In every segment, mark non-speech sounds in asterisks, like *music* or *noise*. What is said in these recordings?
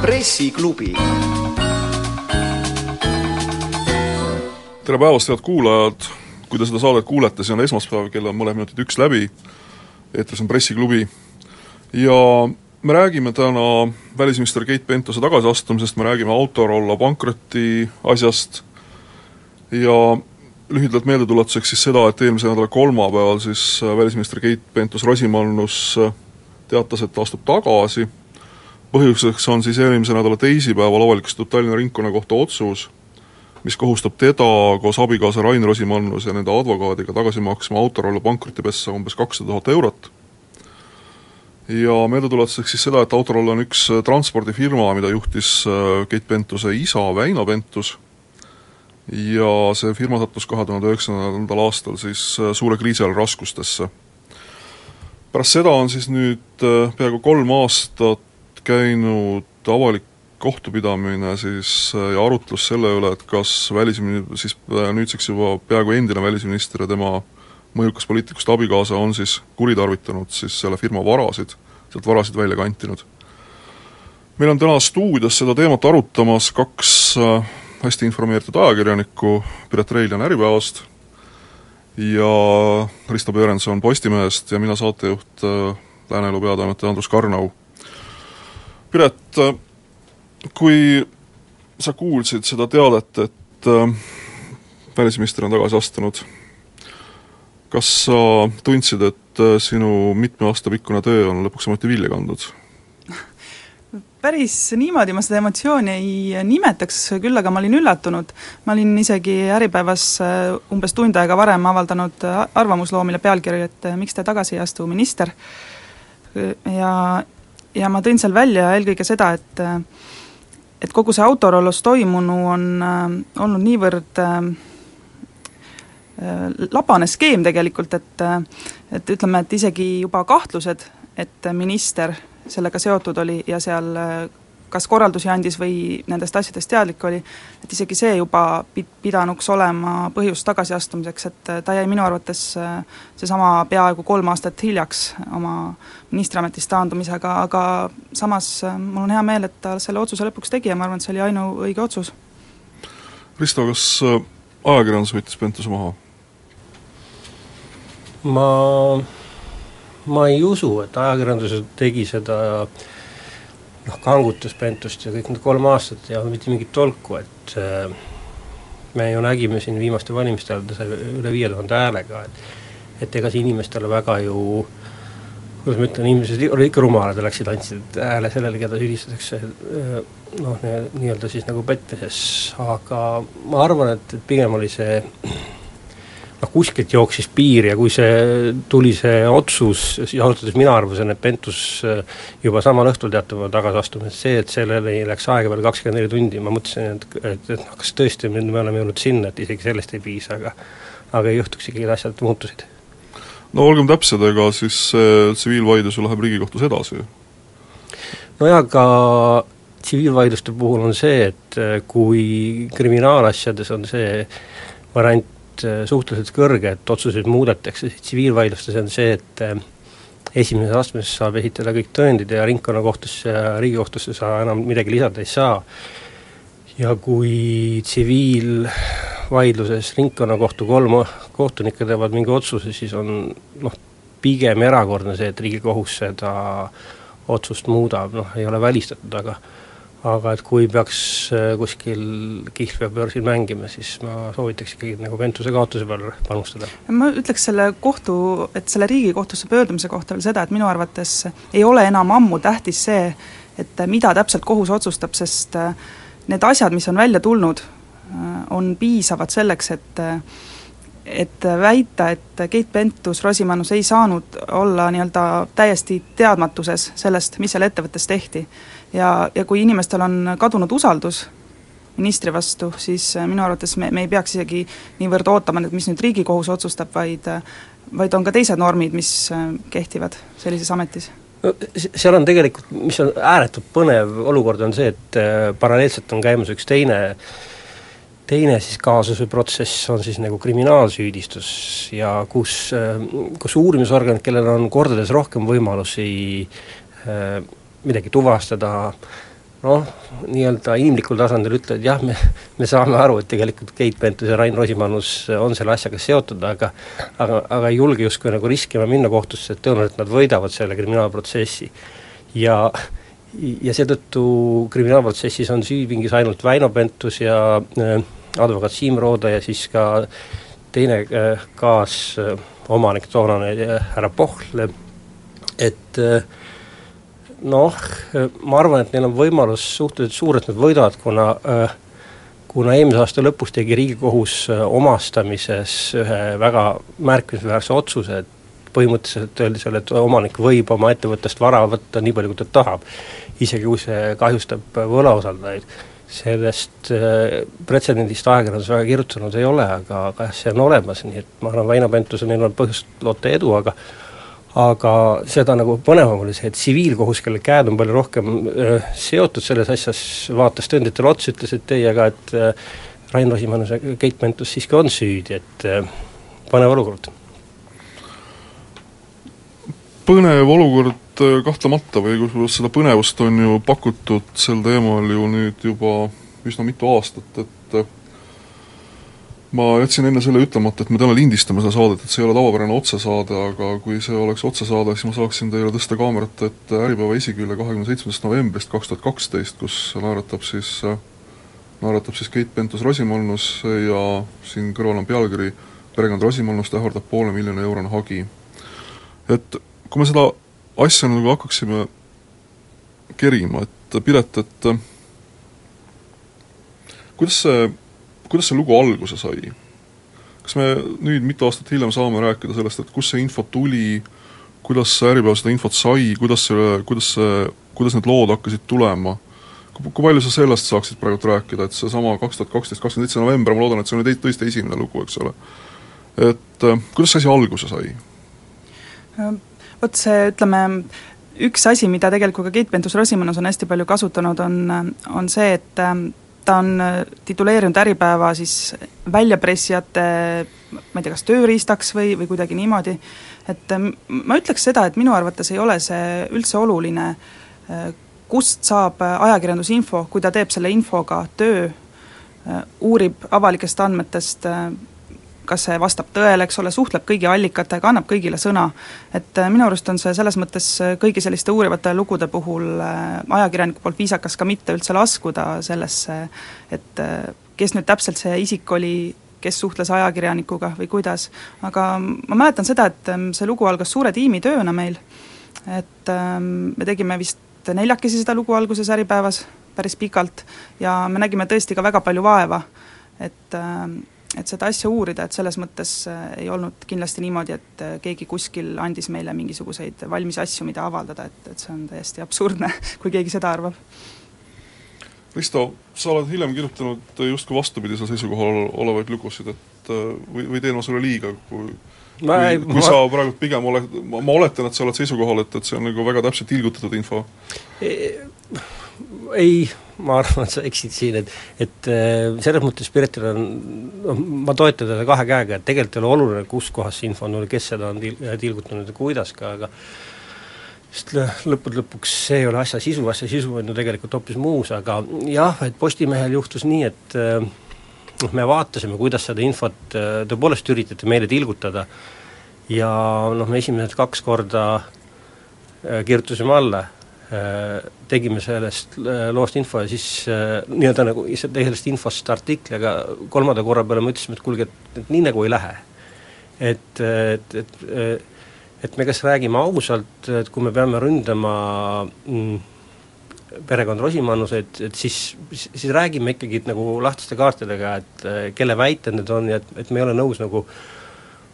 pressiklubi. tere päevast, head kuulajad, kui te seda saadet kuulete, see on esmaspäev, kell on mõned minutid üks läbi, eetris on pressiklubi. Ja me räägime täna välisminister Keit Pentose tagasiastumisest, me räägime Autorolla pankroti asjast ja lühidalt meeldetuletuseks siis seda, et eelmise nädala kolmapäeval siis välisminister Keit Pentus-Rosimannus teatas, et ta astub tagasi põhjuseks on siis eelmise nädala teisipäeval avalikustatud Tallinna Ringkonnakohtu otsus, mis kohustab teda koos abikaasa Rain Rosimannus ja nende advokaadiga tagasi maksma Autorolla pankrotipessa umbes kakssada tuhat eurot. ja meeldetuletuseks siis seda, et Autoroll on üks transpordifirma, mida juhtis äh, Keit Pentuse isa Väino Pentus ja see firma sattus kahe tuhande üheksandal aastal siis äh, suure kriisi ajal raskustesse. pärast seda on siis nüüd äh, peaaegu kolm aastat käinud avalik kohtupidamine siis ja arutlus selle üle, et kas välismin-, siis nüüdseks juba peaaegu endine välisminister ja tema mõjukas poliitikust abikaasa on siis kuritarvitanud siis selle firma varasid, sealt varasid välja kantinud. meil on täna stuudios seda teemat arutamas kaks äh, hästi informeeritud ajakirjanikku, Piret Reiljan Äripäevast ja Risto Pöörenson Postimehest ja mina, saatejuht, äh, Lääne-Elu peatoimetaja Andrus Karnau Piret, kui sa kuulsid seda teadet, et äh, välisminister on tagasi astunud, kas sa tundsid, et äh, sinu mitme aasta pikkune töö on lõpuks ometi vilja kandnud? Päris niimoodi ma seda emotsiooni ei nimetaks, küll aga ma olin üllatunud. ma olin isegi Äripäevas äh, umbes tund aega varem avaldanud arvamusloomile pealkirja, et miks te tagasi ei astu, minister, ja ja ma tõin seal välja eelkõige seda, et et kogu see Autorollos toimunu on äh, olnud niivõrd äh, labane skeem tegelikult, et et ütleme, et isegi juba kahtlused, et minister sellega seotud oli ja seal kas korraldusi andis või nendest asjadest teadlik oli, et isegi see juba pid-, pidanuks olema põhjus tagasiastumiseks, et ta jäi minu arvates äh, seesama peaaegu kolm aastat hiljaks oma ministriametist taandumisega, aga samas äh, mul on hea meel, et ta selle otsuse lõpuks tegi ja ma arvan, et see oli ainuõige otsus. Risto, kas äh, ajakirjandus võttis Pentuse maha? ma, ma ei usu, et ajakirjandus tegi seda noh, kangutas Pentust ja kõik need kolm aastat ja mitte mingit tolku, et äh, me ju nägime siin viimastel valimistel, ta sai üle viie tuhande häälega, et et ega see inimestele väga ju kuidas ma ütlen, inimesed olid ikka rumalad ja läksid, andsid hääle sellele, keda süüdistatakse äh, noh, nii-öelda siis nagu pettmises, aga ma arvan, et, et pigem oli see noh, kuskilt jooksis piir ja kui see, tuli see otsus, ja ausalt öeldes mina arvasin, et Pentus äh, juba samal õhtul teatab oma tagasiastumist, see, et sellele läks aega veel kakskümmend neli tundi, ma mõtlesin, et, et, et noh, kas tõesti me, me oleme jõudnud sinna, et isegi sellest ei piisa, aga aga ei juhtuks ikkagi, asjad muutusid. no olgem täpsed, ega siis see tsiviilvaidlus ju läheb Riigikohtus edasi? nojah, aga tsiviilvaidluste puhul on see, et äh, kui kriminaalasjades on see variant Äh, suhteliselt kõrge, et otsuseid muudetakse, siis tsiviilvaidlustes on see, et äh, esimeses astmes saab esitada kõik tõendid ja ringkonnakohtusse ja Riigikohtusse sa enam midagi lisada ei saa. ja kui tsiviilvaidluses ringkonnakohtu kolm kohtunikku teevad mingi otsuse, siis on noh, pigem erakordne see, et Riigikohus seda otsust muudab, noh ei ole välistatud, aga aga et kui peaks äh, kuskil kihlveobörsil mängima, siis ma soovitaks ikkagi nagu Ventuse kaotuse peale panustada. ma ütleks selle kohtu, et selle Riigikohtusse pöördumise kohta veel seda, et minu arvates ei ole enam ammu tähtis see, et mida täpselt kohus otsustab, sest äh, need asjad, mis on välja tulnud, äh, on piisavad selleks, et et väita, et Keit Pentus-Rosimannus ei saanud olla nii-öelda täiesti teadmatuses sellest, mis seal ettevõttes tehti ja, ja kui inimestel on kadunud usaldus ministri vastu, siis äh, minu arvates me, me ei peaks isegi niivõrd ootama nüüd, mis nüüd Riigikohus otsustab, vaid äh, vaid on ka teised normid, mis äh, kehtivad sellises ametis. No seal on tegelikult, mis on ääretult põnev olukord, on see, et paralleelselt on käimas üks teine teine siis kaasuse protsess on siis nagu kriminaalsüüdistus ja kus, kus uurimisorganid, kellel on kordades rohkem võimalusi midagi tuvastada, noh, nii-öelda inimlikul tasandil ütlevad jah, me, me saame aru, et tegelikult Keit Pentus ja Rain Rosimannus on selle asjaga seotud, aga aga, aga ei julge justkui nagu riskima minna kohtusse, et tõenäoliselt nad võidavad selle kriminaalprotsessi. ja ja seetõttu kriminaalprotsessis on süüpingis ainult Väino Pentus ja äh, advokaat Siim Rooda ja siis ka teine äh, kaasomanik, toonane äh, härra Pohl, et äh, noh, ma arvan, et neil on võimalus suhteliselt suur, et nad võidavad, kuna kuna eelmise aasta lõpus tegi Riigikohus omastamises ühe väga märkimisväärse otsuse, et põhimõtteliselt öeldi seal, et omanik võib oma ettevõttest vara võtta nii palju, kui ta tahab, isegi kui see kahjustab võlausaldajaid. Sellest äh, pretsedendist ajakirjandus väga kirjutanud ei ole, aga, aga jah, see on olemas, nii et ma arvan, Väino Pentusel on põhjust loota edu, aga aga seda nagu põnevam oli see, et tsiviilkohus, kelle käed on palju rohkem öö, seotud selles asjas, vaatas tõenditele otsa, ütles, et ei, aga et öö, Rain Rosimannus ja Keit Pentus siiski on süüdi, et öö, põnev olukord. põnev olukord kahtlemata või kusjuures seda põnevust on ju pakutud sel teemal ju nüüd juba üsna mitu aastat, et ma jätsin enne selle ütlemata, et me täna lindistame seda saadet, et see ei ole tavapärane otsesaade, aga kui see oleks otsesaade, siis ma saaksin teile tõsta kaamerat ette Äripäeva esikülje kahekümne seitsmendast novembrist kaks tuhat kaksteist, kus naeratab siis, naeratab siis Keit Pentus-Rosimannus ja siin kõrval on pealkiri perekond Rosimannust ähvardab poole miljoni eurone hagi. et kui me seda asja nagu hakkaksime kerima, et Piret, et kuidas see, kuidas see lugu alguse sai? kas me nüüd mitu aastat hiljem saame rääkida sellest, et kust see info tuli, kuidas Äripäev seda infot sai, kuidas see, kuidas see, kuidas need lood hakkasid tulema, kui palju sa sellest saaksid praegu rääkida, et seesama kaks tuhat kaksteist, kakskümmend seitse november, ma loodan, et see on nüüd tõesti esimene lugu, eks ole. et kuidas see asi alguse sai? vot see, ütleme, üks asi, mida tegelikult ka Keit Pentus-Rosimannus on hästi palju kasutanud, on, on see, et ähm, ta on äh, tituleerinud Äripäeva siis väljapressijate ma ei tea, kas tööriistaks või, või kuidagi niimoodi, et ähm, ma ütleks seda, et minu arvates ei ole see üldse oluline, äh, kust saab ajakirjandusinfo, kui ta teeb selle infoga töö, äh, uurib avalikest andmetest kas see vastab tõele, eks ole, suhtleb kõigi allikatega, annab kõigile sõna. et äh, minu arust on see selles mõttes äh, kõigi selliste uurivate lugude puhul äh, ajakirjaniku poolt viisakas ka mitte üldse laskuda sellesse, et kes nüüd täpselt see isik oli, kes suhtles ajakirjanikuga või kuidas, aga ma mäletan seda, et ähm, see lugu algas suure tiimitööna meil, et ähm, me tegime vist neljakesi seda lugu alguses Äripäevas päris pikalt ja me nägime tõesti ka väga palju vaeva, et ähm, et seda asja uurida, et selles mõttes äh, ei olnud kindlasti niimoodi, et äh, keegi kuskil andis meile mingisuguseid valmis asju, mida avaldada, et, et see on täiesti absurdne, *laughs* kui keegi seda arvab. Risto, sa oled hiljem kirjutanud justkui vastupidisel seisukohal olevaid lugusid, et äh, või, või teen ma sulle liiga, kui ma ei, kui, kui ma... sa praegu pigem oled, ma, ma oletan, et sa oled seisukohal, et, et see on nagu väga täpselt tilgutatud info? Ei, ma arvan, et sa eksid siin, et et äh, selles mõttes Piretil on, noh, ma toetan teda kahe käega, et tegelikult ei ole oluline, kus kohas see info on olnud, kes seda on til-, tilgutanud ja kuidas ka, aga sest lõppude lõpuks see ei ole asja sisu, asja sisu on ju tegelikult hoopis muus, aga jah, et Postimehel juhtus nii, et äh, noh, me vaatasime, kuidas seda infot äh, tõepoolest üritati meile tilgutada ja noh, me esimesed kaks korda kirjutasime alla tegime sellest äh, loost info ja siis äh, nii-öelda nagu sellest infost artikli, aga kolmanda korra peale me ütlesime, et kuulge, et, et nii nagu ei lähe. et, et, et et me kas räägime ausalt, et kui me peame ründama mm, perekond Rosimannus, et, et siis, siis räägime ikkagi nagu lahtiste kaartidega, et kelle väited need on ja et, et me ei ole nõus nagu äh,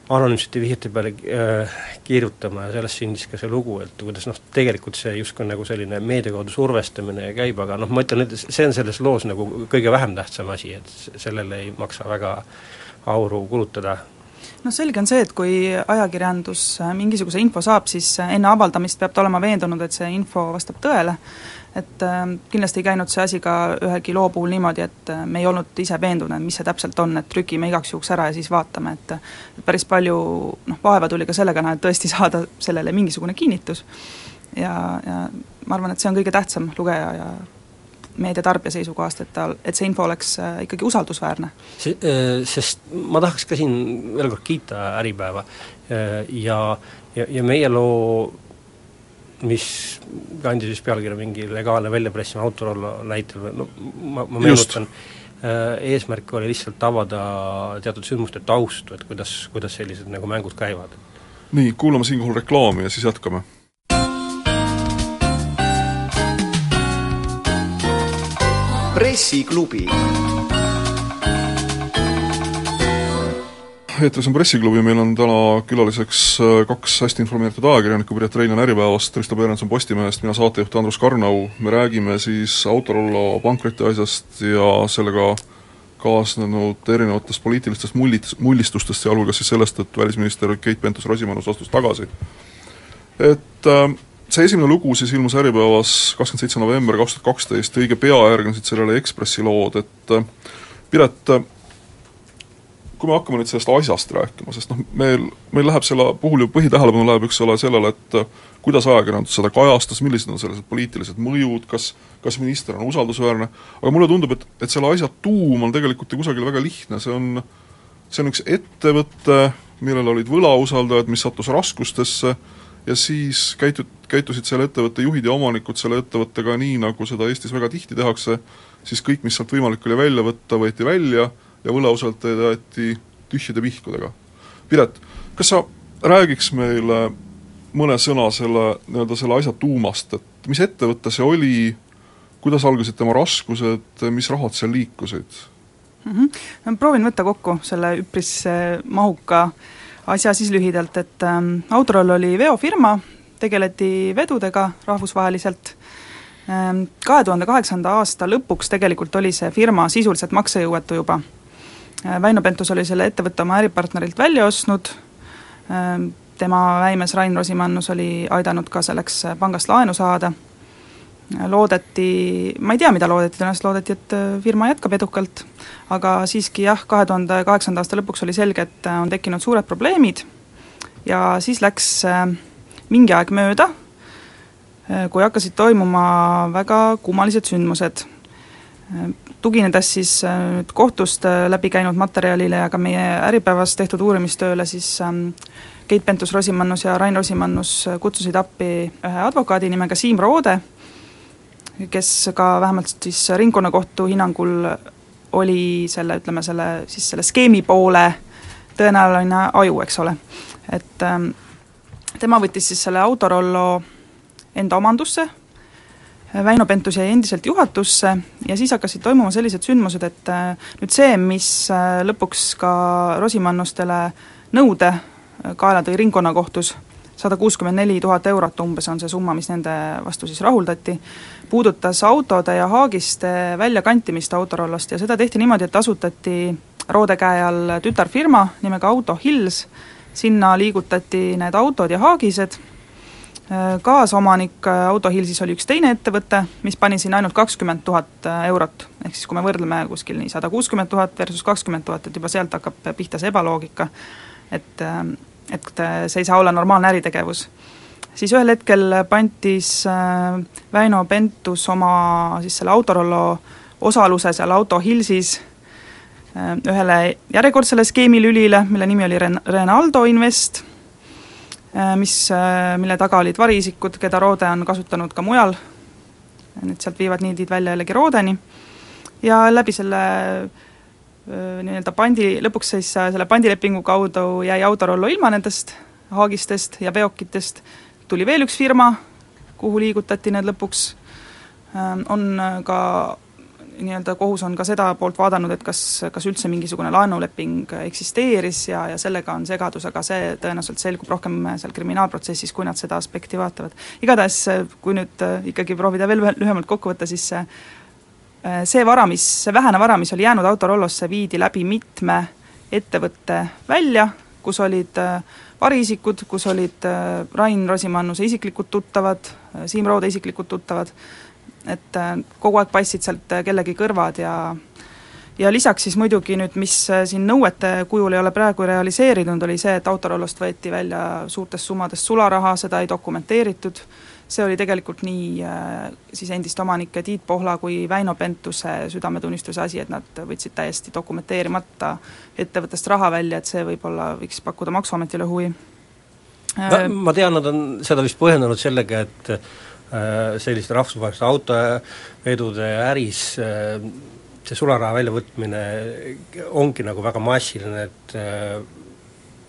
anonüümsete vihjete peale äh, kirjutama ja sellest sündis ka see lugu, et kuidas noh, tegelikult see justkui nagu selline meedia kaudu survestamine käib, aga noh, ma ütlen, et see on selles loos nagu kõige vähem tähtsam asi, et sellele ei maksa väga auru kulutada. no selge on see, et kui ajakirjandus mingisuguse info saab, siis enne avaldamist peab ta olema veendunud, et see info vastab tõele, et äh, kindlasti ei käinud see asi ka ühegi loo puhul niimoodi, et äh, me ei olnud ise veendunud, mis see täpselt on, et trükime igaks juhuks ära ja siis vaatame, et et päris palju noh, vaeva tuli ka sellega, et tõesti saada sellele mingisugune kinnitus. ja, ja ma arvan, et see on kõige tähtsam lugeja ja meediatarbija seisukohast, et tal, et see info oleks äh, ikkagi usaldusväärne. See, sest ma tahaks ka siin veel kord kiita Äripäeva ja, ja, ja meie loo mis kandis vist pealkirja mingi legaalne väljapressimine Autorollo näitel, no ma, ma meenutan, äh, eesmärk oli lihtsalt avada teatud sündmuste taustu, et kuidas, kuidas sellised nagu mängud käivad. nii, kuulame siinkohal reklaami ja siis jätkame. pressiklubi eetris on Pressiklubi, meil on täna külaliseks äh, kaks hästi informeeritud ajakirjanikku, Piret Rein on Äripäevast, Risto Perenson Postimehest, mina saatejuht Andrus Karnau, me räägime siis Autorollo pankrotiasjast ja sellega kaasnenud erinevatest poliitilistest mullit-, mullistustest, sealhulgas siis sellest, et välisminister Keit Pentus-Rosimannus astus tagasi. et äh, see esimene lugu siis ilmus Äripäevas kakskümmend seitse november kaks tuhat kaksteist, õige pea järgnesid sellele Ekspressi lood, et äh, Piret, kui me hakkame nüüd sellest asjast rääkima, sest noh, meil, meil läheb selle puhul ju põhitähelepanu läheb, eks ole, sellele, et äh, kuidas ajakirjandus seda kajastas, millised on sellised poliitilised mõjud, kas kas minister on usaldusväärne, aga mulle tundub, et, et selle asja tuum on tegelikult ju kusagil väga lihtne, see on see on üks ettevõte, millel olid võlausaldajad, mis sattus raskustesse ja siis käitu-, käitusid selle ettevõtte juhid ja omanikud selle ettevõttega nii, nagu seda Eestis väga tihti tehakse, siis kõik, mis sealt võimalik oli välja võtta, võeti välja ja võlausaldajad jäeti tühjade pihkudega. Piret, kas sa räägiks meile mõne sõna selle, nii-öelda selle asja tuumast, et mis ettevõte see oli, kuidas algasid tema raskused, mis rahad seal liikusid mm? -hmm. proovin võtta kokku selle üpris äh, mahuka asja siis lühidalt, et ähm, Autoroll oli veofirma, tegeleti vedudega rahvusvaheliselt ähm,, kahe tuhande kaheksanda aasta lõpuks tegelikult oli see firma sisuliselt maksejõuetu juba Väino Pentus oli selle ettevõtte oma äripartnerilt välja ostnud, ähm, tema väimes Rain Rosimannus oli aidanud ka selleks äh, pangast laenu saada, äh, loodeti, ma ei tea, mida loodeti, tõenäoliselt loodeti, et firma jätkab edukalt, aga siiski jah, kahe tuhande kaheksanda aasta lõpuks oli selge, et on tekkinud suured probleemid ja siis läks mingi aeg mööda, kui hakkasid toimuma väga kummalised sündmused tuginedes siis äh, nüüd kohtust äh, läbi käinud materjalile ja ka meie Äripäevas tehtud uurimistööle, siis ähm, Keit Pentus-Rosimannus ja Rain Rosimannus äh, kutsusid appi ühe advokaadi nimega Siim Roode, kes ka vähemalt siis ringkonnakohtu hinnangul oli selle, ütleme selle, siis selle skeemi poole tõenäoline aju, eks ole. et ähm, tema võttis siis selle Autorollo enda omandusse, Väino Pentus jäi endiselt juhatusse ja siis hakkasid toimuma sellised sündmused, et äh, nüüd see, mis äh, lõpuks ka Rosimannustele nõude äh, kaela tõi ringkonnakohtus, sada kuuskümmend neli tuhat eurot umbes on see summa, mis nende vastu siis rahuldati, puudutas autode ja haagiste väljakantimist Autorollost ja seda tehti niimoodi, et asutati Roode käe all tütarfirma nimega Auto Hills, sinna liigutati need autod ja haagised kaasomanik äh, Autohilsis oli üks teine ettevõte, mis pani siin ainult kakskümmend tuhat äh, eurot, ehk siis kui me võrdleme kuskil nii sada kuuskümmend tuhat versus kakskümmend tuhat, et juba sealt hakkab pihta see ebaloogika, et äh, et see ei saa olla normaalne äritegevus. siis ühel hetkel pantis Väino Pentus oma siis selle Autorollo osaluse seal Autohilsis ühele järjekordsele skeemilülile, mille nimi oli Ren-, Renaldo Invest Äh, mis, äh, mille taga olid variisikud, keda Roode on kasutanud ka mujal, nüüd sealt viivad niidid välja jällegi Roodeni, ja läbi selle äh, nii-öelda pandi, lõpuks siis selle pandilepingu kaudu jäi Autorollo ilma nendest haagistest ja veokitest, tuli veel üks firma, kuhu liigutati need lõpuks, on ka nii-öelda kohus on ka seda poolt vaadanud, et kas, kas üldse mingisugune laenuleping eksisteeris ja, ja sellega on segadus, aga see tõenäoliselt selgub rohkem seal kriminaalprotsessis, kui nad seda aspekti vaatavad. igatahes, kui nüüd ikkagi proovida veel lühemalt kokku võtta, siis see see vara, mis, see vähene vara, mis oli jäänud Autorollosse, viidi läbi mitme ettevõtte välja, kus olid variisikud, kus olid Rain Rosimannuse isiklikud tuttavad, Siim Roode isiklikud tuttavad, et äh, kogu aeg paistsid sealt äh, kellegi kõrvad ja ja lisaks siis muidugi nüüd, mis siin nõuete kujul ei ole praegu realiseerinud, oli see, et Autorollost võeti välja suurtest summadest sularaha, seda ei dokumenteeritud, see oli tegelikult nii siis endiste omanike Tiit Pohla kui Väino Pentuse südametunnistuse asi, et nad võtsid täiesti dokumenteerimata ettevõttest raha välja, et see võib-olla võiks pakkuda Maksuametile huvi. Ma tean, nad on seda vist põhjendanud sellega, et äh, selliste rahvusvaheliste autovedude äris äh, see sularaha väljavõtmine ongi nagu väga massiline, et äh,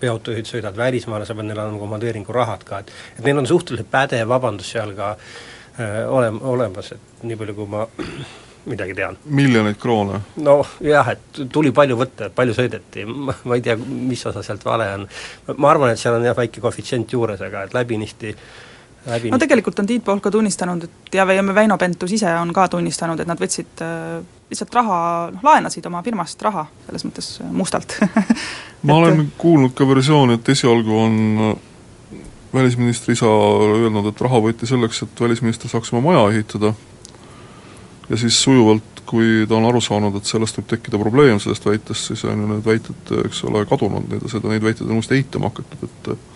veoautojuhid sõidavad välismaale, sa pead neile andma komandeeringu-rahad ka, et et neil on suhteliselt pädev vabandus seal ka äh, olem-, olemas, et nii palju, kui ma *clears throat* midagi tean. miljoneid kroone? noh jah, et tuli palju võtta, palju sõideti, ma ei tea, mis osa sealt vale on. ma arvan, et seal on jah, väike koefitsient juures, aga et läbinisti läbi no tegelikult on Tiit Pohl ka tunnistanud, et ja Väino Pentus ise on ka tunnistanud, et nad võtsid äh, lihtsalt raha, noh laenasid oma firmast raha, selles mõttes äh, mustalt. *laughs* Ma olen kuulnud ka versiooni, et esialgu on äh, välisministri isa öelnud, et raha võeti selleks, et välisminister saaks oma maja ehitada. Ja siis sujuvalt, kui ta on aru saanud, et sellest võib tekkida probleem, sellest väitest, siis on ju need väited, eks ole, kadunud, neid, seda, neid väiteid on uuesti eitama hakatud, et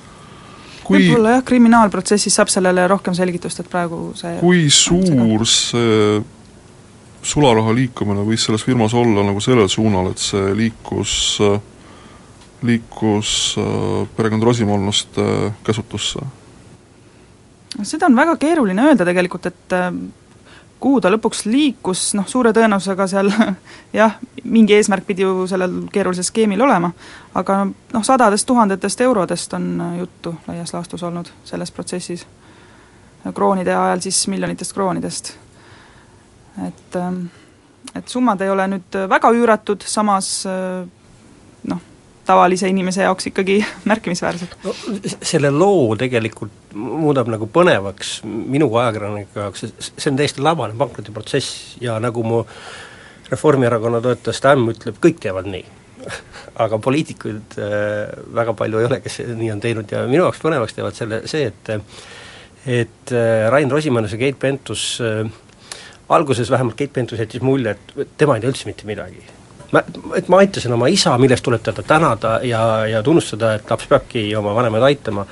kui võib-olla jah, kriminaalprotsessis saab sellele rohkem selgitust, et praegu see kui suur see sularaha liikumine võis selles firmas olla nagu sellel suunal, et see liikus, liikus äh, perekond Rosimannust käsutusse? seda on väga keeruline öelda tegelikult, et äh, kuhu ta lõpuks liikus, noh suure tõenäosusega seal *laughs* jah, mingi eesmärk pidi ju sellel keerulisel skeemil olema, aga noh, sadadest tuhandetest eurodest on juttu laias laastus olnud selles protsessis. kroonide ajal siis miljonitest kroonidest. et, ähm, et summad ei ole nüüd väga üüratud, samas noh, tavalise inimese jaoks ikkagi *laughs* märkimisväärsed. no selle loo tegelikult muudab nagu põnevaks minu ajakirjaniku jaoks, see on täiesti labane pankrotiprotsess ja nagu mu Reformierakonna toetaja Stam ütleb, kõik teevad nii *laughs* aga poliitikuid äh, väga palju ei ole, kes nii on teinud ja minu jaoks põnevaks teevad selle, see, et et äh, Rain Rosimannus ja Keit Pentus äh, alguses vähemalt Keit Pentus jättis mulje, et tema ei tea üldse mitte midagi ma, et ma aitasin oma isa, millest tuleb teda tänada ja, ja tunnustada, et laps peabki oma vanemaid aitama,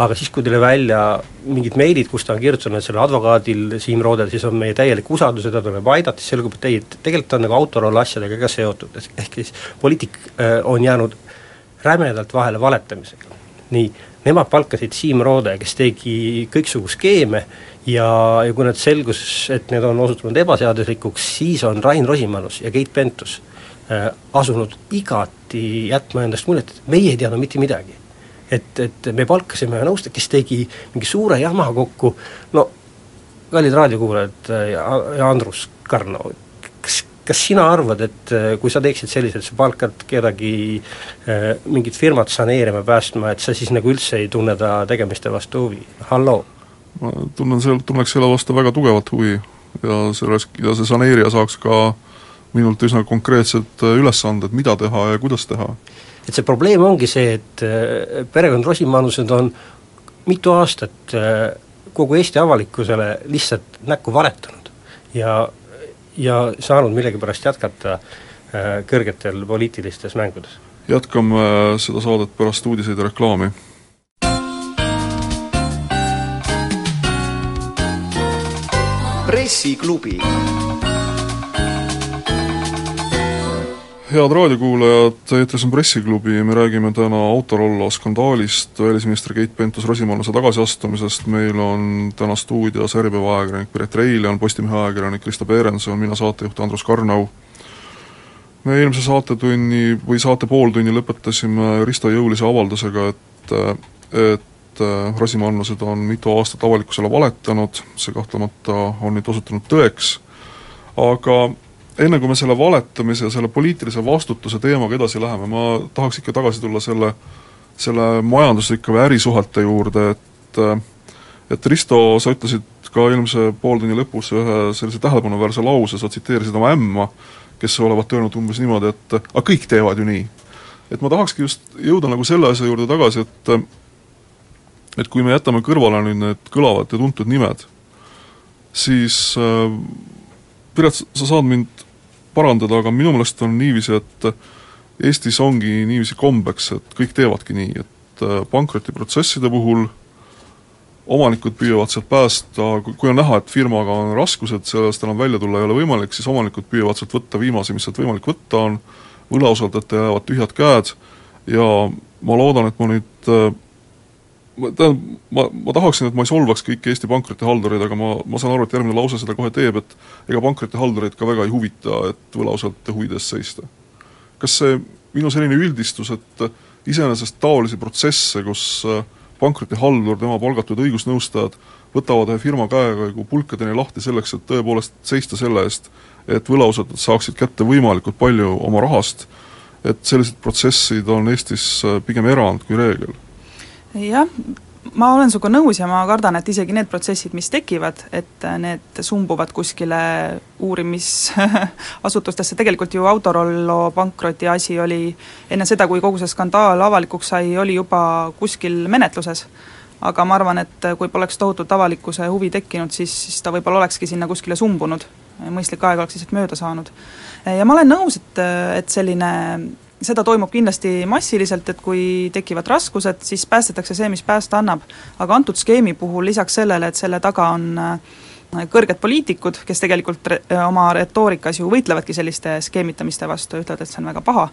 aga siis, kui tuli välja mingid meilid, kus ta on kirjutanud sellele advokaadil Siim Roodel, siis on meie täielik usaldus, teda tuleb aidata, siis selgub, et ei, et tegelikult on nagu autoroll asjadega ka seotud, ehk siis poliitik äh, on jäänud rämedalt vahele valetamisega. nii, nemad palkasid Siim Roode, kes tegi kõiksugu skeeme ja, ja kui need selgus, et need on osutunud ebaseaduslikuks, siis on Rain Rosimannus ja Keit Pentus asunud igati jätma endast muljet, et meie ei teadnud mitte midagi. et, et me palkasime ühe nõustaja, kes tegi mingi suure jama kokku, no kallid raadiokuulajad äh, ja, ja Andrus Karno, kas, kas sina arvad, et äh, kui sa teeksid selliselt, sa palkad kedagi äh, mingit firmat saneerima, päästma, et sa siis nagu üldse ei tunne ta tegemiste vastu huvi, halloo? ma tunnen seal, tunneks selle vastu väga tugevat huvi ja selles, ja see saneerija saaks ka äh, minult üsna konkreetsed äh, ülesanded, mida teha ja kuidas teha. et see probleem ongi see, et äh, perekond Rosimannused on mitu aastat äh, kogu Eesti avalikkusele lihtsalt näkku valetanud ja, ja saanud millegipärast jätkata kõrgetel poliitilistes mängudes. jätkame seda saadet pärast uudiseid ja reklaami. pressiklubi head raadiokuulajad, eetris on Pressiklubi me räägime täna Autorollo skandaalist, välisminister Keit Pentus-Rosimannuse tagasiastumisest, meil on täna stuudios Äripäeva ajakirjanik Piret Reiljan, Postimehe ajakirjanik Krista Perenson, mina saatejuht Andrus Karnau. me eelmise saatetunni või saate pooltunni lõpetasime Risto jõulise avaldusega, et et Rosimannused on mitu aastat avalikkusele valetanud, see kahtlemata on nüüd osutunud tõeks, aga enne kui me selle valetamise ja selle poliitilise vastutuse teemaga edasi läheme, ma tahaks ikka tagasi tulla selle, selle majanduslike või ärisuhete juurde, et et Risto, sa ütlesid ka eelmise pooltunni lõpus ühe sellise tähelepanuväärse lause, sa tsiteerisid oma ämma, kes olevat öelnud umbes niimoodi, et aga kõik teevad ju nii. et ma tahakski just jõuda nagu selle asja juurde tagasi, et et kui me jätame kõrvale nüüd need kõlavad ja tuntud nimed, siis äh, Piret, sa saad mind parandada, aga minu meelest on niiviisi, et Eestis ongi niiviisi kombeks, et kõik teevadki nii, et äh, pankrotiprotsesside puhul omanikud püüavad sealt päästa, kui on näha, et firmaga on raskused, sellest enam välja tulla ei ole võimalik, siis omanikud püüavad sealt võtta viimase, mis sealt võimalik võtta on, võlausaldajate jäävad tühjad käed ja ma loodan, et ma nüüd äh, tähendab, ma, ma tahaksin, et ma ei solvaks kõiki Eesti pankrotihaldureid, aga ma, ma saan aru, et järgmine lause seda kohe teeb, et ega pankrotihaldureid ka väga ei huvita, et võlausaldajate huvide eest seista. kas see minu selline üldistus, et iseenesest taolisi protsesse, kus äh, pankrotihaldur, tema palgatud õigusnõustajad võtavad ühe firma käega nagu pulkadeni lahti selleks, et tõepoolest seista selle eest, et võlausaldajad saaksid kätte võimalikult palju oma rahast, et sellised protsessid on Eestis äh, pigem erand kui reegel jah, ma olen sinuga nõus ja ma kardan, et isegi need protsessid, mis tekivad, et need sumbuvad kuskile uurimisasutustesse, tegelikult ju Autorollo pankroti asi oli enne seda, kui kogu see skandaal avalikuks sai, oli juba kuskil menetluses. aga ma arvan, et kui poleks tohutut avalikkuse huvi tekkinud, siis, siis ta võib-olla olekski sinna kuskile sumbunud, mõistlik aeg oleks lihtsalt mööda saanud. ja ma olen nõus, et, et selline seda toimub kindlasti massiliselt, et kui tekivad raskused, siis päästetakse see, mis päästa annab. aga antud skeemi puhul lisaks sellele, et selle taga on äh, kõrged poliitikud, kes tegelikult re-, äh, oma retoorikas ju võitlevadki selliste skeemitamiste vastu, ütlevad, et see on väga paha,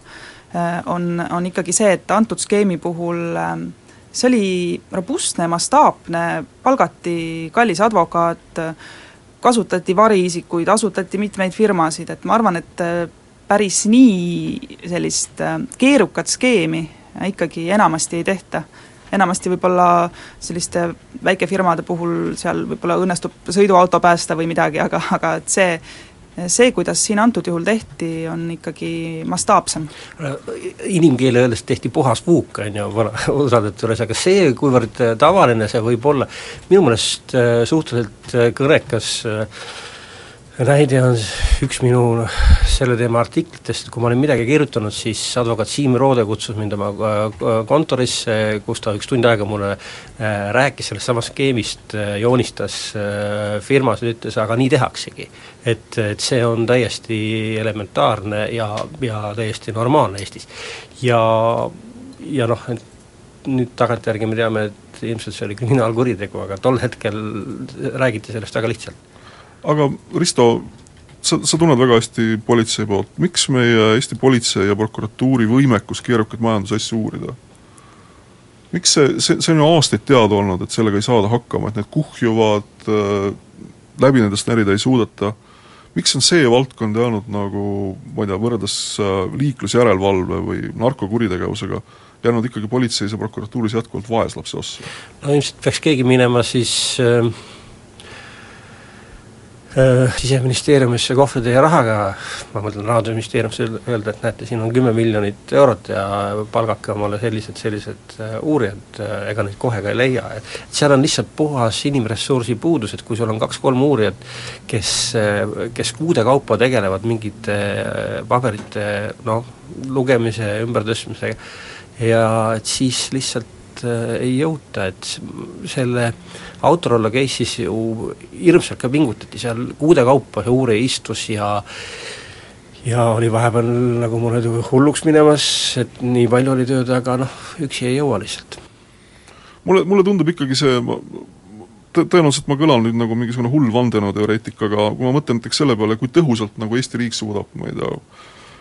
äh, on, on ikkagi see, et antud skeemi puhul see oli robustne, mastaapne, palgati kallis advokaat, kasutati variisikuid, asutati mitmeid firmasid, et ma arvan, et päris nii sellist äh, keerukat skeemi ikkagi enamasti ei tehta. enamasti võib-olla selliste väikefirmade puhul seal võib-olla õnnestub sõiduauto päästa või midagi, aga, aga et see, see, kuidas siin antud juhul tehti, on ikkagi mastaapsem. inimkeele öeldes tehti puhas puuk, on ju, usaldajate juures, aga see, kuivõrd tavaline see võib olla, minu meelest äh, suhteliselt äh, kõnekas äh, näide on üks minu selle teema artiklitest, kui ma olin midagi kirjutanud, siis advokaat Siim Roode kutsus mind oma äh, kontorisse, kus ta üks tund aega mulle äh, rääkis sellest samast skeemist, äh, joonistas firmas ja ütles, aga nii tehaksegi. et, et see on täiesti elementaarne ja, ja täiesti normaalne Eestis. ja, ja noh, et nüüd tagantjärgi me teame, et ilmselt see oli kriminaalkuritegu, aga tol hetkel räägiti sellest väga lihtsalt aga Risto, sa, sa tunned väga hästi politsei poolt, miks meie Eesti politsei ja prokuratuuri võimekus keerukaid majandusasju uurida? miks see, see, see on ju aastaid teada olnud, et sellega ei saada hakkama, et need kuhjuvad äh,, läbi nendest närida ei suudeta, miks on see valdkond jäänud nagu ma ei tea, võrreldes äh, liiklusjärelevalve või narkokuritegevusega, jäänud ikkagi politseis ja prokuratuuris jätkuvalt vaeslapse ossa? no ilmselt peaks keegi minema siis äh siseministeeriumisse kohvriteie rahaga, ma mõtlen Rahandusministeeriumisse öelda, et näete, siin on kümme miljonit eurot ja palgake omale sellised, sellised äh, uurijad, äh, ega neid kohe ka ei leia, et seal on lihtsalt puhas inimressursi puudus, et kui sul on kaks-kolm uurijat, kes, kes kuude kaupa tegelevad mingite paberite noh, lugemise, ümbertõstmisega, ja et siis lihtsalt ei jõuta, et selle äh, Autorollo case'is ju hirmsalt ka pingutati, seal kuude kaupa see uurija istus ja ja oli vahepeal nagu mulle hulluks minemas, et nii palju oli tööd, aga noh, üksi ei jõua lihtsalt. mulle, mulle tundub ikkagi see, tõenäoliselt ma kõlan nüüd nagu mingisugune hull vandenõuteoreetik, aga kui ma mõtlen näiteks selle peale, kui tõhusalt nagu Eesti riik suudab, ma ei tea,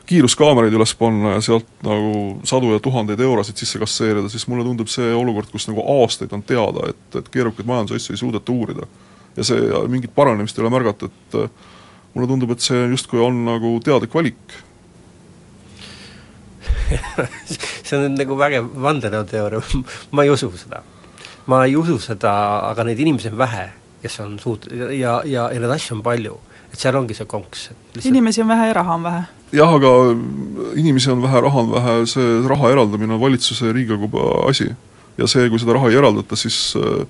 kiiruskaameraid üles panna ja sealt nagu sadu ja tuhandeid eurosid sisse kasseerida, siis mulle tundub see olukord, kus nagu aastaid on teada, et, et keerukaid majandusasju ei suudeta uurida. ja see, mingit paranemist ei ole märgata, et mulle tundub, et see justkui on nagu teadlik valik *laughs* see on nagu vägev vandenõuteooria, *laughs* ma ei usu seda. ma ei usu seda, aga neid inimesi on vähe, kes on suut- ja, ja, ja neid asju on palju. Et seal ongi see konks, inimesi on vähe ja raha on vähe jah, aga inimesi on vähe, raha on vähe, see raha eraldamine on valitsuse ja Riigikogu asi. ja see, kui seda raha ei eraldata, siis äh,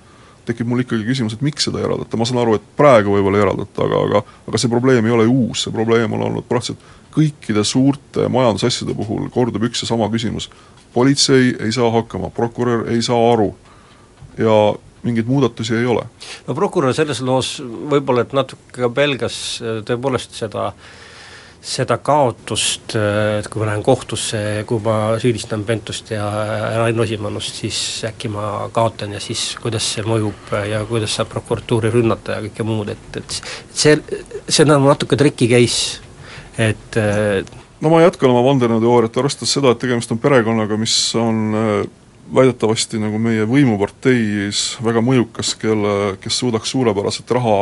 tekib mul ikkagi küsimus, et miks seda ei eraldata, ma saan aru, et praegu võib-olla ei eraldata, aga, aga aga see probleem ei ole ju uus, see probleem on olnud praktiliselt kõikide suurte majandusasjade puhul kordub üks ja sama küsimus. politsei ei saa hakkama, prokurör ei saa aru ja mingeid muudatusi ei ole. no prokurör selles loos võib-olla et natuke ka pelgas äh, tõepoolest seda seda kaotust, äh, et kui ma lähen kohtusse, kui ma süüdistan Pentust ja Rain Rosimannust, siis äkki ma kaotan ja siis kuidas see mõjub ja kuidas saab prokuratuuri rünnata ja kõike muud, et, et see, see on nagu natuke triki case, et äh, no ma jätkan oma vandenõuteooriat, arvestades seda, et tegemist on perekonnaga, mis on väidetavasti nagu meie võimuparteis väga mõjukas, kelle, kes suudaks suurepäraselt raha,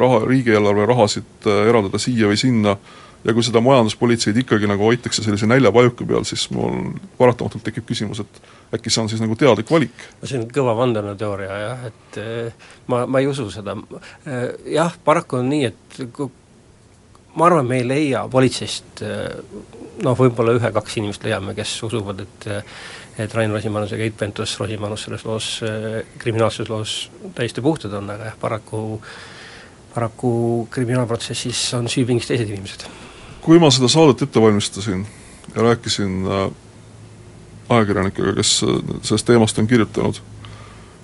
raha, riigieelarve rahasid äh, eraldada siia või sinna, ja kui seda majanduspolitseid ikkagi nagu hoitakse sellise näljapajuka peal, siis mul paratamatult tekib küsimus, et äkki see on siis nagu teadlik valik? no see on kõva vandenõuteooria jah, et äh, ma, ma ei usu seda. Äh, jah, paraku on nii, et ma arvan, me ei leia politseist noh, võib-olla ühe-kaks inimest leiame, kes usuvad, et et Rain Rosimannus ja Keit Pentus-Rosimannus selles loos, kriminaalses loos täiesti puhtad on, aga jah, paraku paraku kriminaalprotsessis on süüpingis teised inimesed. kui ma seda saadet ette valmistasin ja rääkisin äh, ajakirjanikega, kes äh, sellest teemast on kirjutanud,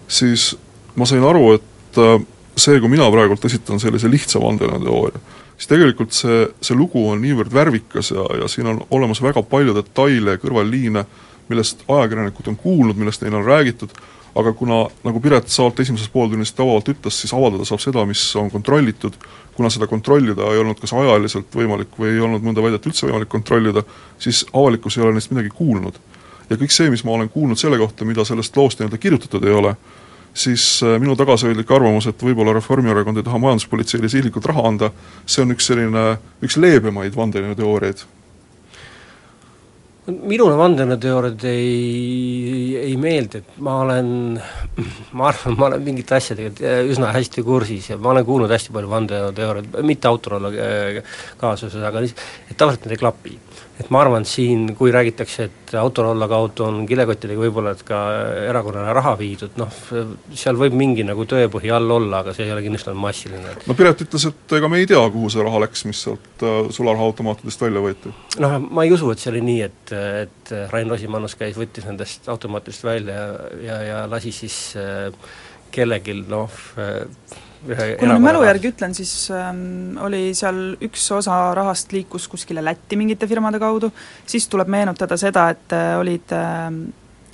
siis ma sain aru, et äh, see, kui mina praegult esitan sellise lihtsa vandenõuteooria, siis tegelikult see, see lugu on niivõrd värvikas ja, ja siin on olemas väga palju detaile ja kõrvalliine, millest ajakirjanikud on kuulnud, millest neile on räägitud, aga kuna, nagu Piret Saalt esimeses pooltunnis tabavalt ütles, siis avaldada saab seda, mis on kontrollitud, kuna seda kontrollida ei olnud kas ajaliselt võimalik või ei olnud mõnda väidet üldse võimalik kontrollida, siis avalikkus ei ole neist midagi kuulnud. ja kõik see, mis ma olen kuulnud selle kohta, mida sellest loost nii-öelda kirjutatud ei ole, siis äh, minu tagasihoidlik arvamus, et võib-olla Reformierakond ei taha majanduspolitseile sihilikult raha anda, see on üks selline, üks leebemaid vandenõuteooriaid minule vandenõuteooriad ei, ei meeldi, et ma olen, ma arvan, ma olen mingite asjadega üsna hästi kursis ja ma olen kuulnud hästi palju vandenõuteooriaid, mitte Autorollo kaasuses, aga lihtsalt, et tavaliselt need ei klapi et ma arvan, siin kui räägitakse, et Autorolla kaudu on kilekottidega võib-olla et ka erakonnale raha viidud, noh, seal võib mingi nagu tõepõhi all olla, aga see ei ole kindlasti olnud massiline. no Piret ütles, et ega me ei tea, kuhu see raha läks, mis sealt äh, sularahaautomaatidest välja võeti. noh, ma ei usu, et see oli nii, et, et Rain Rosimannus käis, võttis nendest automaatidest välja ja, ja, ja lasi siis äh, kellelgi noh äh, kui ma nüüd mälu järgi ütlen, siis ähm, oli seal üks osa rahast liikus kuskile Lätti mingite firmade kaudu, siis tuleb meenutada seda, et äh, olid äh,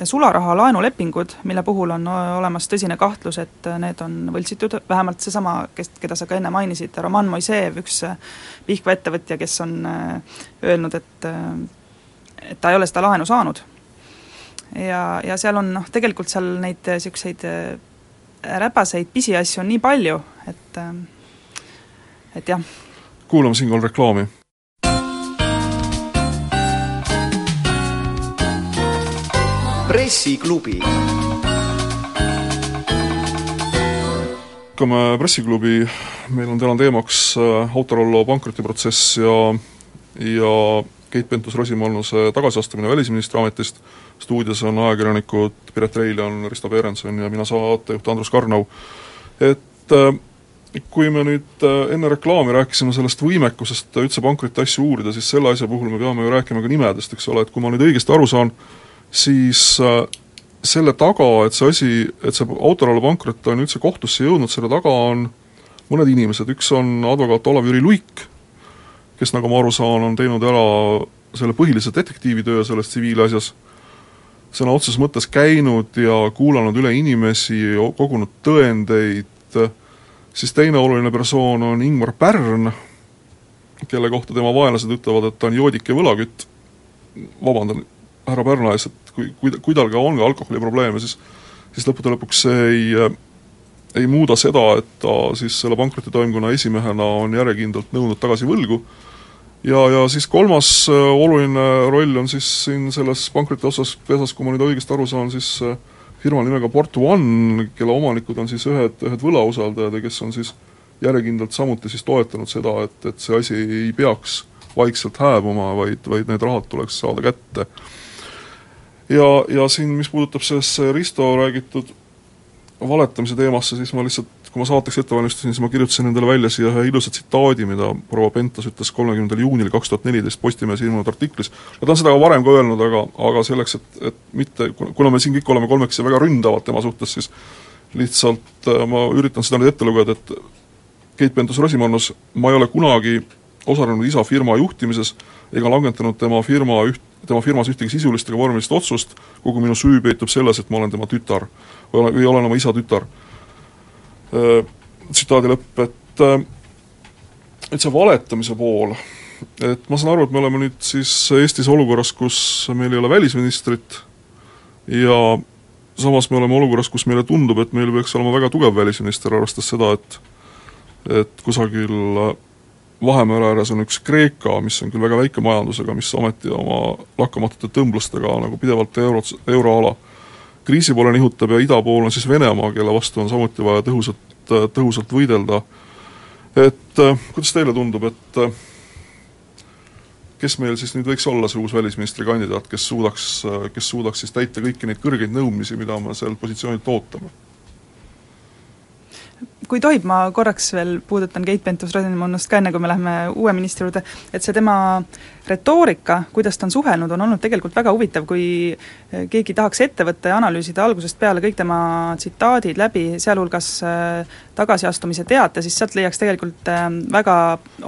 sularaha laenulepingud, mille puhul on olemas tõsine kahtlus, et äh, need on võltsitud, vähemalt seesama, kes, keda sa ka enne mainisid, Roman Moiseev, üks äh, Pihkva ettevõtja, kes on äh, öelnud, et et ta ei ole seda laenu saanud. ja, ja seal on noh, tegelikult seal neid niisuguseid räpaseid pisiasju on nii palju, et ähm, et jah. kuulame siinkohal reklaami. pressiklubi. hakkame Pressiklubi, meil on täna teemaks äh, Autorollo pankrotiprotsess ja ja Keit Pentus-Rosimannuse tagasiastumine välisministri ametist, stuudios on ajakirjanikud Piret Reiljan, Risto Peerenson ja mina, saatejuht Andrus Karnau. et äh, kui me nüüd äh, enne reklaami rääkisime sellest võimekusest üldse pankroti asju uurida, siis selle asja puhul me peame ju rääkima ka nimedest, eks ole, et kui ma nüüd õigesti aru saan, siis äh, selle taga, et see asi, et see Autorollo pankrot on üldse kohtusse jõudnud, selle taga on mõned inimesed, üks on advokaat Olav-Jüri Luik, kes, nagu ma aru saan, on teinud ära selle põhilise detektiivitöö selles tsiviilasjas, sõna otseses mõttes käinud ja kuulanud üle inimesi, kogunud tõendeid, siis teine oluline persoon on Ingmar Pärn, kelle kohta tema vaenlased ütlevad, et ta on joodik ja võlakütt, vabandan härra Pärna ees, et kui, kui, kui tal ka on ka alkoholiprobleeme, siis siis lõppude lõpuks see ei ei muuda seda, et ta siis selle pankrotitoimkonna esimehena on järjekindlalt nõudnud tagasi võlgu, ja, ja siis kolmas äh, oluline roll on siis siin selles pankroti osas, pesas, kui ma nüüd õigesti aru saan, siis äh, firma nimega Port One, kelle omanikud on siis ühed, ühed võlausaldajad ja kes on siis järjekindlalt samuti siis toetanud seda, et, et see asi ei peaks vaikselt hääbuma, vaid, vaid need rahad tuleks saada kätte. ja, ja siin, mis puudutab sellesse Risto räägitud valetamise teemasse, siis ma lihtsalt kui ma saateks ette valmistasin, siis ma kirjutasin endale välja siia ühe ilusa tsitaadi, mida proua Pentas ütles kolmekümnendal juunil kaks tuhat neliteist Postimehes ilmunud artiklis. ja ta on seda ka varem ka öelnud, aga, aga selleks, et, et mitte, kuna me siin kõik oleme kolmekesi väga ründavad tema suhtes, siis lihtsalt ma üritan seda nüüd ette lugeda, et Keit Pentus-Rosimannus, ma ei ole kunagi osalenud isa firma juhtimises ega langetanud tema firma üht, tema firmas ühtegi sisulist ega vormilist otsust, kogu minu süü peitub selles, et ma olen tema tütar või olen, või olen oma isa tütar. Tsitaadi lõpp, et et see valetamise pool, et ma saan aru, et me oleme nüüd siis Eestis olukorras, kus meil ei ole välisministrit ja samas me oleme olukorras, kus meile tundub, et meil peaks olema väga tugev välisminister, arvestades seda, et et kusagil Vahemere ääres on üks Kreeka, mis on küll väga väike majandusega, mis ometi oma lakkamatute tõmblustega nagu pidevalt euro, euroala kriisi poole nihutab ja ida pool on siis Venemaa, kelle vastu on samuti vaja tõhusalt, tõhusalt võidelda. et äh, kuidas teile tundub, et äh, kes meil siis nüüd võiks olla see uus välisministrikandidaat, kes suudaks, äh, kes suudaks siis täita kõiki neid kõrgeid nõudmisi, mida me sealt positsioonilt ootame? Kui tohib, ma korraks veel puudutan Keit Pentus-Rosimannust ka, enne kui me läheme uue ministri juurde, et see tema retoorika, kuidas ta on suhelnud, on olnud tegelikult väga huvitav, kui keegi tahaks ette võtta ja analüüsida algusest peale kõik tema tsitaadid läbi, sealhulgas äh, tagasiastumise teate, siis sealt leiaks tegelikult äh, väga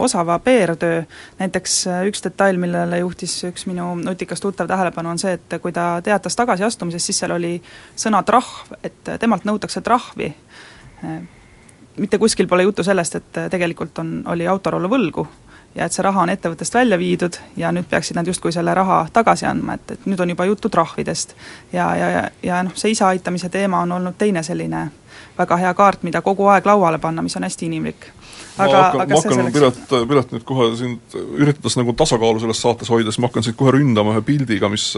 osava PR-töö, näiteks üks detail, millele juhtis üks minu nutikas tuttav tähelepanu, on see, et kui ta teatas tagasiastumisest, siis seal oli sõna trahv, et temalt nõutakse trahvi mitte kuskil pole juttu sellest, et tegelikult on, oli Autorollo võlgu ja et see raha on ettevõttest välja viidud ja nüüd peaksid nad justkui selle raha tagasi andma, et, et nüüd on juba juttu trahvidest. ja, ja, ja, ja noh, see isa aitamise teema on olnud teine selline väga hea kaart, mida kogu aeg lauale panna, mis on hästi inimlik. aga, ma hakkan, ma hakkan Piret, Piret nüüd kohe sind, üritades nagu tasakaalu selles saates hoida, siis ma hakkan sind kohe ründama ühe pildiga, mis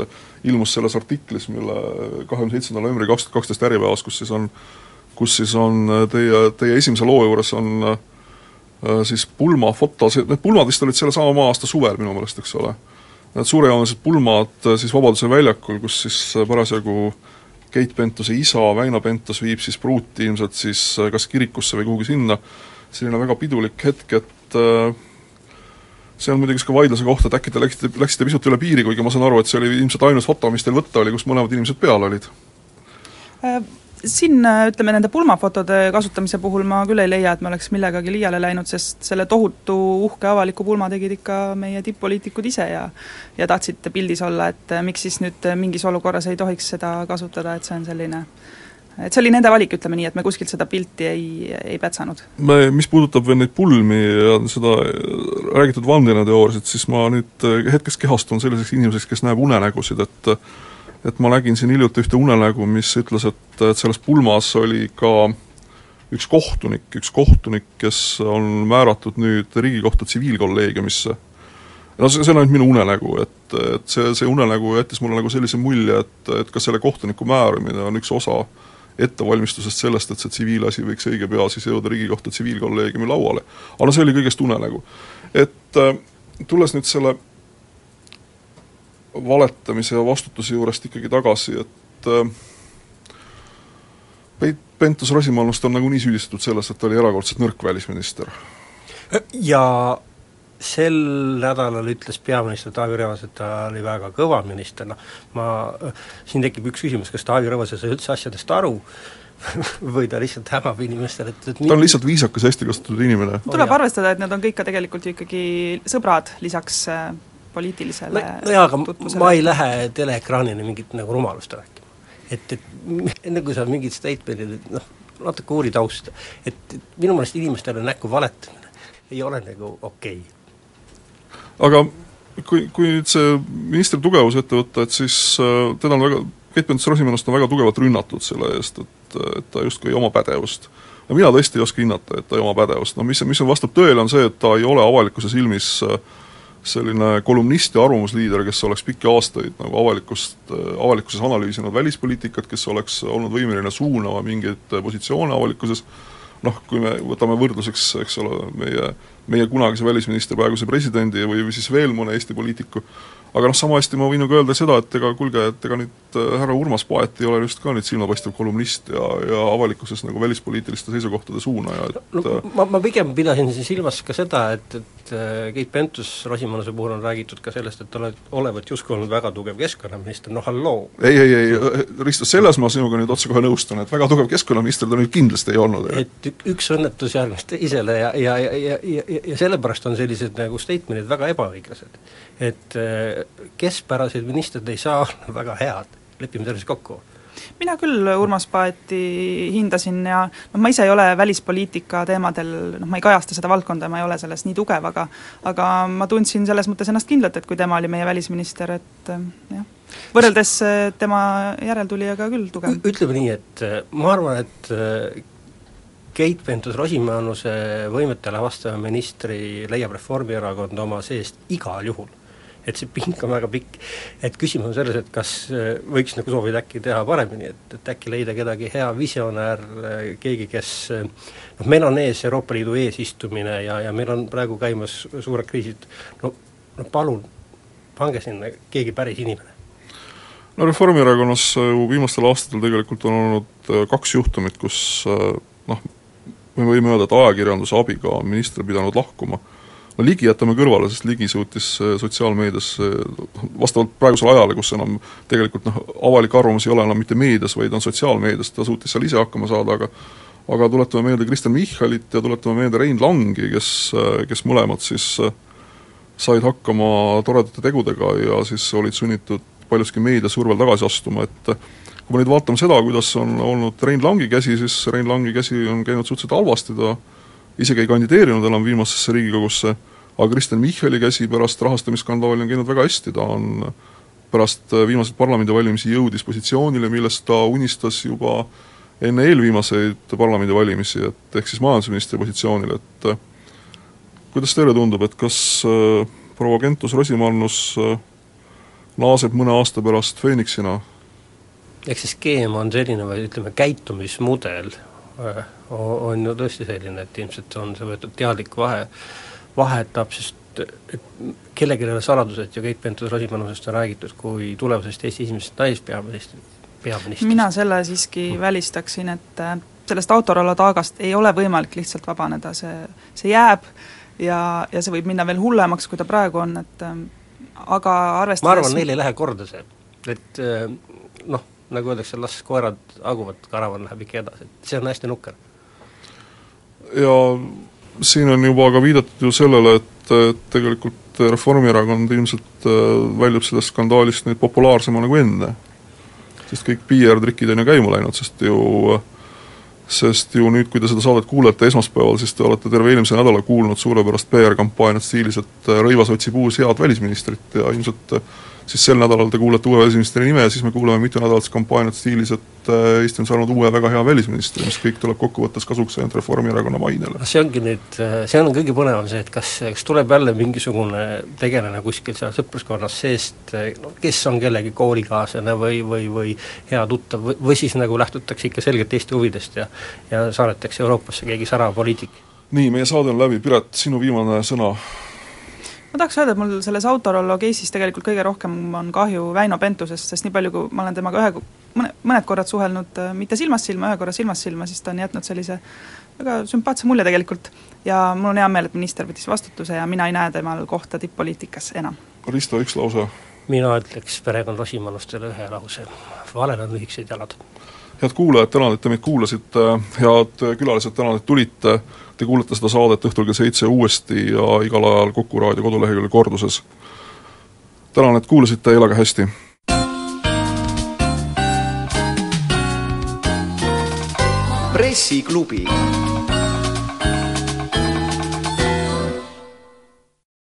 ilmus selles artiklis, mille kahekümne seitsmendal novembril kaks tuhat kaksteist Äripäevas, kus siis on kus siis on äh, teie, teie esimese loo juures on äh, äh, siis pulmafoto, need pulmad vist olid sellesama maa-aasta suvel minu meelest, eks ole. Need suurejoonelised pulmad siis Vabaduse väljakul, kus siis parasjagu Keit Pentuse isa Väino Pentus viib siis pruuti ilmselt siis kas kirikusse või kuhugi sinna, selline väga pidulik hetk, et see on muidugi ka vaidluse koht, et äkki te läksite, läksite pisut üle piiri, kuigi ma saan aru, et see oli ilmselt ainus foto, mis teil võtta oli, kus mõlemad inimesed peal olid siin ütleme, nende pulmafotode kasutamise puhul ma küll ei leia, et me oleks millegagi liiale läinud, sest selle tohutu uhke avaliku pulma tegid ikka meie tipp-poliitikud ise ja ja tahtsid pildis olla, et miks siis nüüd mingis olukorras ei tohiks seda kasutada, et see on selline et see oli nende valik, ütleme nii, et me kuskilt seda pilti ei, ei pätsanud. mis puudutab veel neid pulmi ja seda räägitud vandenõuteooriasid, siis ma nüüd hetkeks kehastun selliseks inimeseks, kes näeb unenägusid, et et ma nägin siin hiljuti ühte unenägu, mis ütles, et, et selles pulmas oli ka üks kohtunik, üks kohtunik, kes on määratud nüüd Riigikohtu tsiviilkolleegiumisse. no see, see on ainult minu unenägu, et, et see, see unenägu jättis mulle nagu sellise mulje, et, et ka selle kohtuniku määramine on üks osa ettevalmistusest sellest, et see tsiviilasi võiks õige pea siis jõuda Riigikohtu tsiviilkolleegiumi lauale. aga no see oli kõigest unenägu. et tulles nüüd selle valetamise ja vastutuse juurest ikkagi tagasi, et äh, Peit Pentus-Rosimannust on nagunii süüdistatud selles, et ta oli erakordselt nõrk välisminister. ja sel nädalal ütles peaminister Taavi Rõivas, et ta oli väga kõva minister, noh ma, siin tekib üks küsimus, kas Taavi Rõivas ei saa üldse asjadest aru *laughs* või ta lihtsalt hämab inimestele, et, et ta on lihtsalt viisakas, hästi kasutatud inimene. tuleb oh, arvestada, et need on kõik ka tegelikult ju ikkagi sõbrad, lisaks äh, poliitilisele no, nojah, aga ma ei lähe teleekraanile mingit nagu rumalust rääkima. et, et *laughs* enne kui sa mingit statement'i noh, natuke uuri tausta, et, et minu meelest inimestele näkku valetamine. Ei ole nagu okei. Okay.. aga kui, kui nüüd see ministri tugevus ette võtta, et siis äh, teda on väga, Keit Pentus-Rosimannust on väga tugevalt rünnatud selle eest, et, et ta justkui ei oma pädevust. no mina tõesti ei oska hinnata, et ta ei oma pädevust, no mis, mis vastab tõele, on see, et ta ei ole avalikkuse silmis äh, selline kolumnist ja arvamusliider, kes oleks pikki aastaid nagu avalikkust, avalikkuses analüüsinud välispoliitikat, kes oleks olnud võimeline suunama mingeid positsioone avalikkuses, noh, kui me võtame võrdluseks, eks ole, meie, meie kunagise välisministri, praeguse presidendi või siis veel mõne Eesti poliitiku, aga noh, sama hästi ma võin ju ka öelda seda, et ega kuulge, et ega nüüd äh, härra Urmas Paet ei ole just ka nüüd silmapaistev kolumnist ja, ja avalikkuses nagu välispoliitiliste seisukohtade suunaja, et no ma, ma pigem pidasin siin silmas ka seda, et, et äh, Keit Pentus-Rosimannuse puhul on räägitud ka sellest, et oled, olevat justkui olnud väga tugev keskkonnaminister, no halloo! ei, ei, ei, Risto, selles ma sinuga nüüd otsekohe nõustun, et väga tugev keskkonnaminister ta nüüd kindlasti ei olnud. et üks õnnetus järgnes teisele ja, ja, ja, ja, ja, ja, ja sellepärast on sellised nagu statement'id väga ebaõiglased. Et äh, keskpärased ministrid ei saa olla *laughs* väga head, lepime selles kokku. Mina küll Urmas Paeti hindasin ja noh, ma ise ei ole välispoliitika teemadel, noh ma ei kajasta seda valdkonda ja ma ei ole selles nii tugev, aga aga ma tundsin selles mõttes ennast kindlalt, et kui tema oli meie välisminister, et jah, võrreldes tema järeltulijaga küll tugev. ütleme nii, et ma arvan, et Keit Pentus-Rosimannuse võimetele vastava ministri leiab Reformierakond oma seest igal juhul et see pink on väga pikk. et küsimus on selles, et kas äh, võiks nagu soovida äkki teha paremini, et, et äkki leida kedagi hea visionäär, äh, keegi, kes äh, noh, meil on ees Euroopa Liidu eesistumine ja, ja meil on praegu käimas suured kriisid, no, no palun, pange sinna keegi päris inimene. No Reformierakonnas viimastel aastatel tegelikult on olnud kaks juhtumit, kus noh, me võime öelda, et ajakirjanduse abiga on minister pidanud lahkuma no Ligi jätame kõrvale, sest Ligi suutis äh, sotsiaalmeedias äh, vastavalt praegusele ajale, kus enam tegelikult noh, avalik arvamus ei ole enam mitte meedias, vaid on sotsiaalmeedias, ta suutis seal ise hakkama saada, aga aga tuletame meelde Kristen Michalit ja tuletame meelde Rein Langi, kes, äh, kes mõlemad siis said hakkama toredate tegudega ja siis olid sunnitud paljuski meedia survel tagasi astuma, et kui me nüüd vaatame seda, kuidas on olnud Rein Langi käsi, siis Rein Langi käsi on käinud suhteliselt halvasti, ta isegi ei kandideerinud enam viimasesse Riigikogusse, aga Kristen Michali käsi pärast rahastamisskandaali on käinud väga hästi, ta on pärast viimaseid parlamendivalimisi jõudis positsioonile, millest ta unistas juba enne eelviimaseid parlamendivalimisi, et ehk siis majandusministri positsioonile, et kuidas teile tundub, et kas äh, proua Kentus-Rosimannus äh, naaseb mõne aasta pärast Phoenixina? eks see skeem on selline või ütleme, käitumismudel äh, on ju tõesti selline, et ilmselt on see võetud teadlik vahe, vaheetapp, sest et kellelgi ei ole saladus, et ju Keit Pentus-Rosimannusest on räägitud kui tulevasest Eesti esimesest naispeaministrist, peaministrist. mina selle siiski välistaksin, et äh, sellest Autorollo taagast ei ole võimalik lihtsalt vabaneda, see, see jääb ja, ja see võib minna veel hullemaks, kui ta praegu on, et äh, aga arvestades ma arvan, neil ei lähe korda see, et äh, noh, nagu öeldakse, las koerad haguvad, karavan läheb ikka edasi, et see on hästi nukker. Ja siin on juba ka viidatud ju sellele, et, et tegelikult Reformierakond ilmselt äh, väljub sellest skandaalist nüüd populaarsemana kui enne. sest kõik PR-trikid on ju käima läinud, sest ju sest ju nüüd, kui te seda saadet kuulete esmaspäeval, siis te olete terve eelmise nädala kuulnud suurepärast PR-kampaaniat stiilis, et äh, Rõivas otsib uus head välisministrit ja ilmselt äh, siis sel nädalal te kuulete uue välisministri nime ja siis me kuuleme mitu nädalat kampaaniat stiilis, et äh, Eesti on saanud uue väga hea välisministri, mis kõik tuleb kokkuvõttes kasuks ainult Reformierakonna mainele. see ongi nüüd, see on kõige põnevam see, et kas, kas tuleb jälle mingisugune tegelane kuskil seal sõpruskonnas seest, no kes on kellegi koolikaaslane või, või, või hea tuttav või, või siis nagu lähtutakse ikka selgelt Eesti huvidest ja ja saadetakse Euroopasse keegi särav poliitik? nii, meie saade on läbi, Piret, sinu viimane sõna ma tahaks öelda, et mul selles Autorollo case'is tegelikult kõige rohkem on kahju Väino Pentusest, sest nii palju, kui ma olen temaga ühe, mõne, mõned korrad suhelnud, äh, mitte silmast silma, ühe korra silmast silma, siis ta on jätnud sellise väga sümpaatse mulje tegelikult ja mul on hea meel, et minister võttis vastutuse ja mina ei näe temal kohta tipp-poliitikas enam. Risto, üks lause? mina ütleks perekond Rosimannustele ühe lause, valel on lühikesed jalad. Head kuulajad, tänan, et te meid kuulasite, head külalised, tänan, et tulite Te kuulete seda saadet õhtul kell seitse uuesti ja igal ajal Kuku raadio koduleheküljel korduses. tänan, et kuulasite, elage hästi! pressiklubi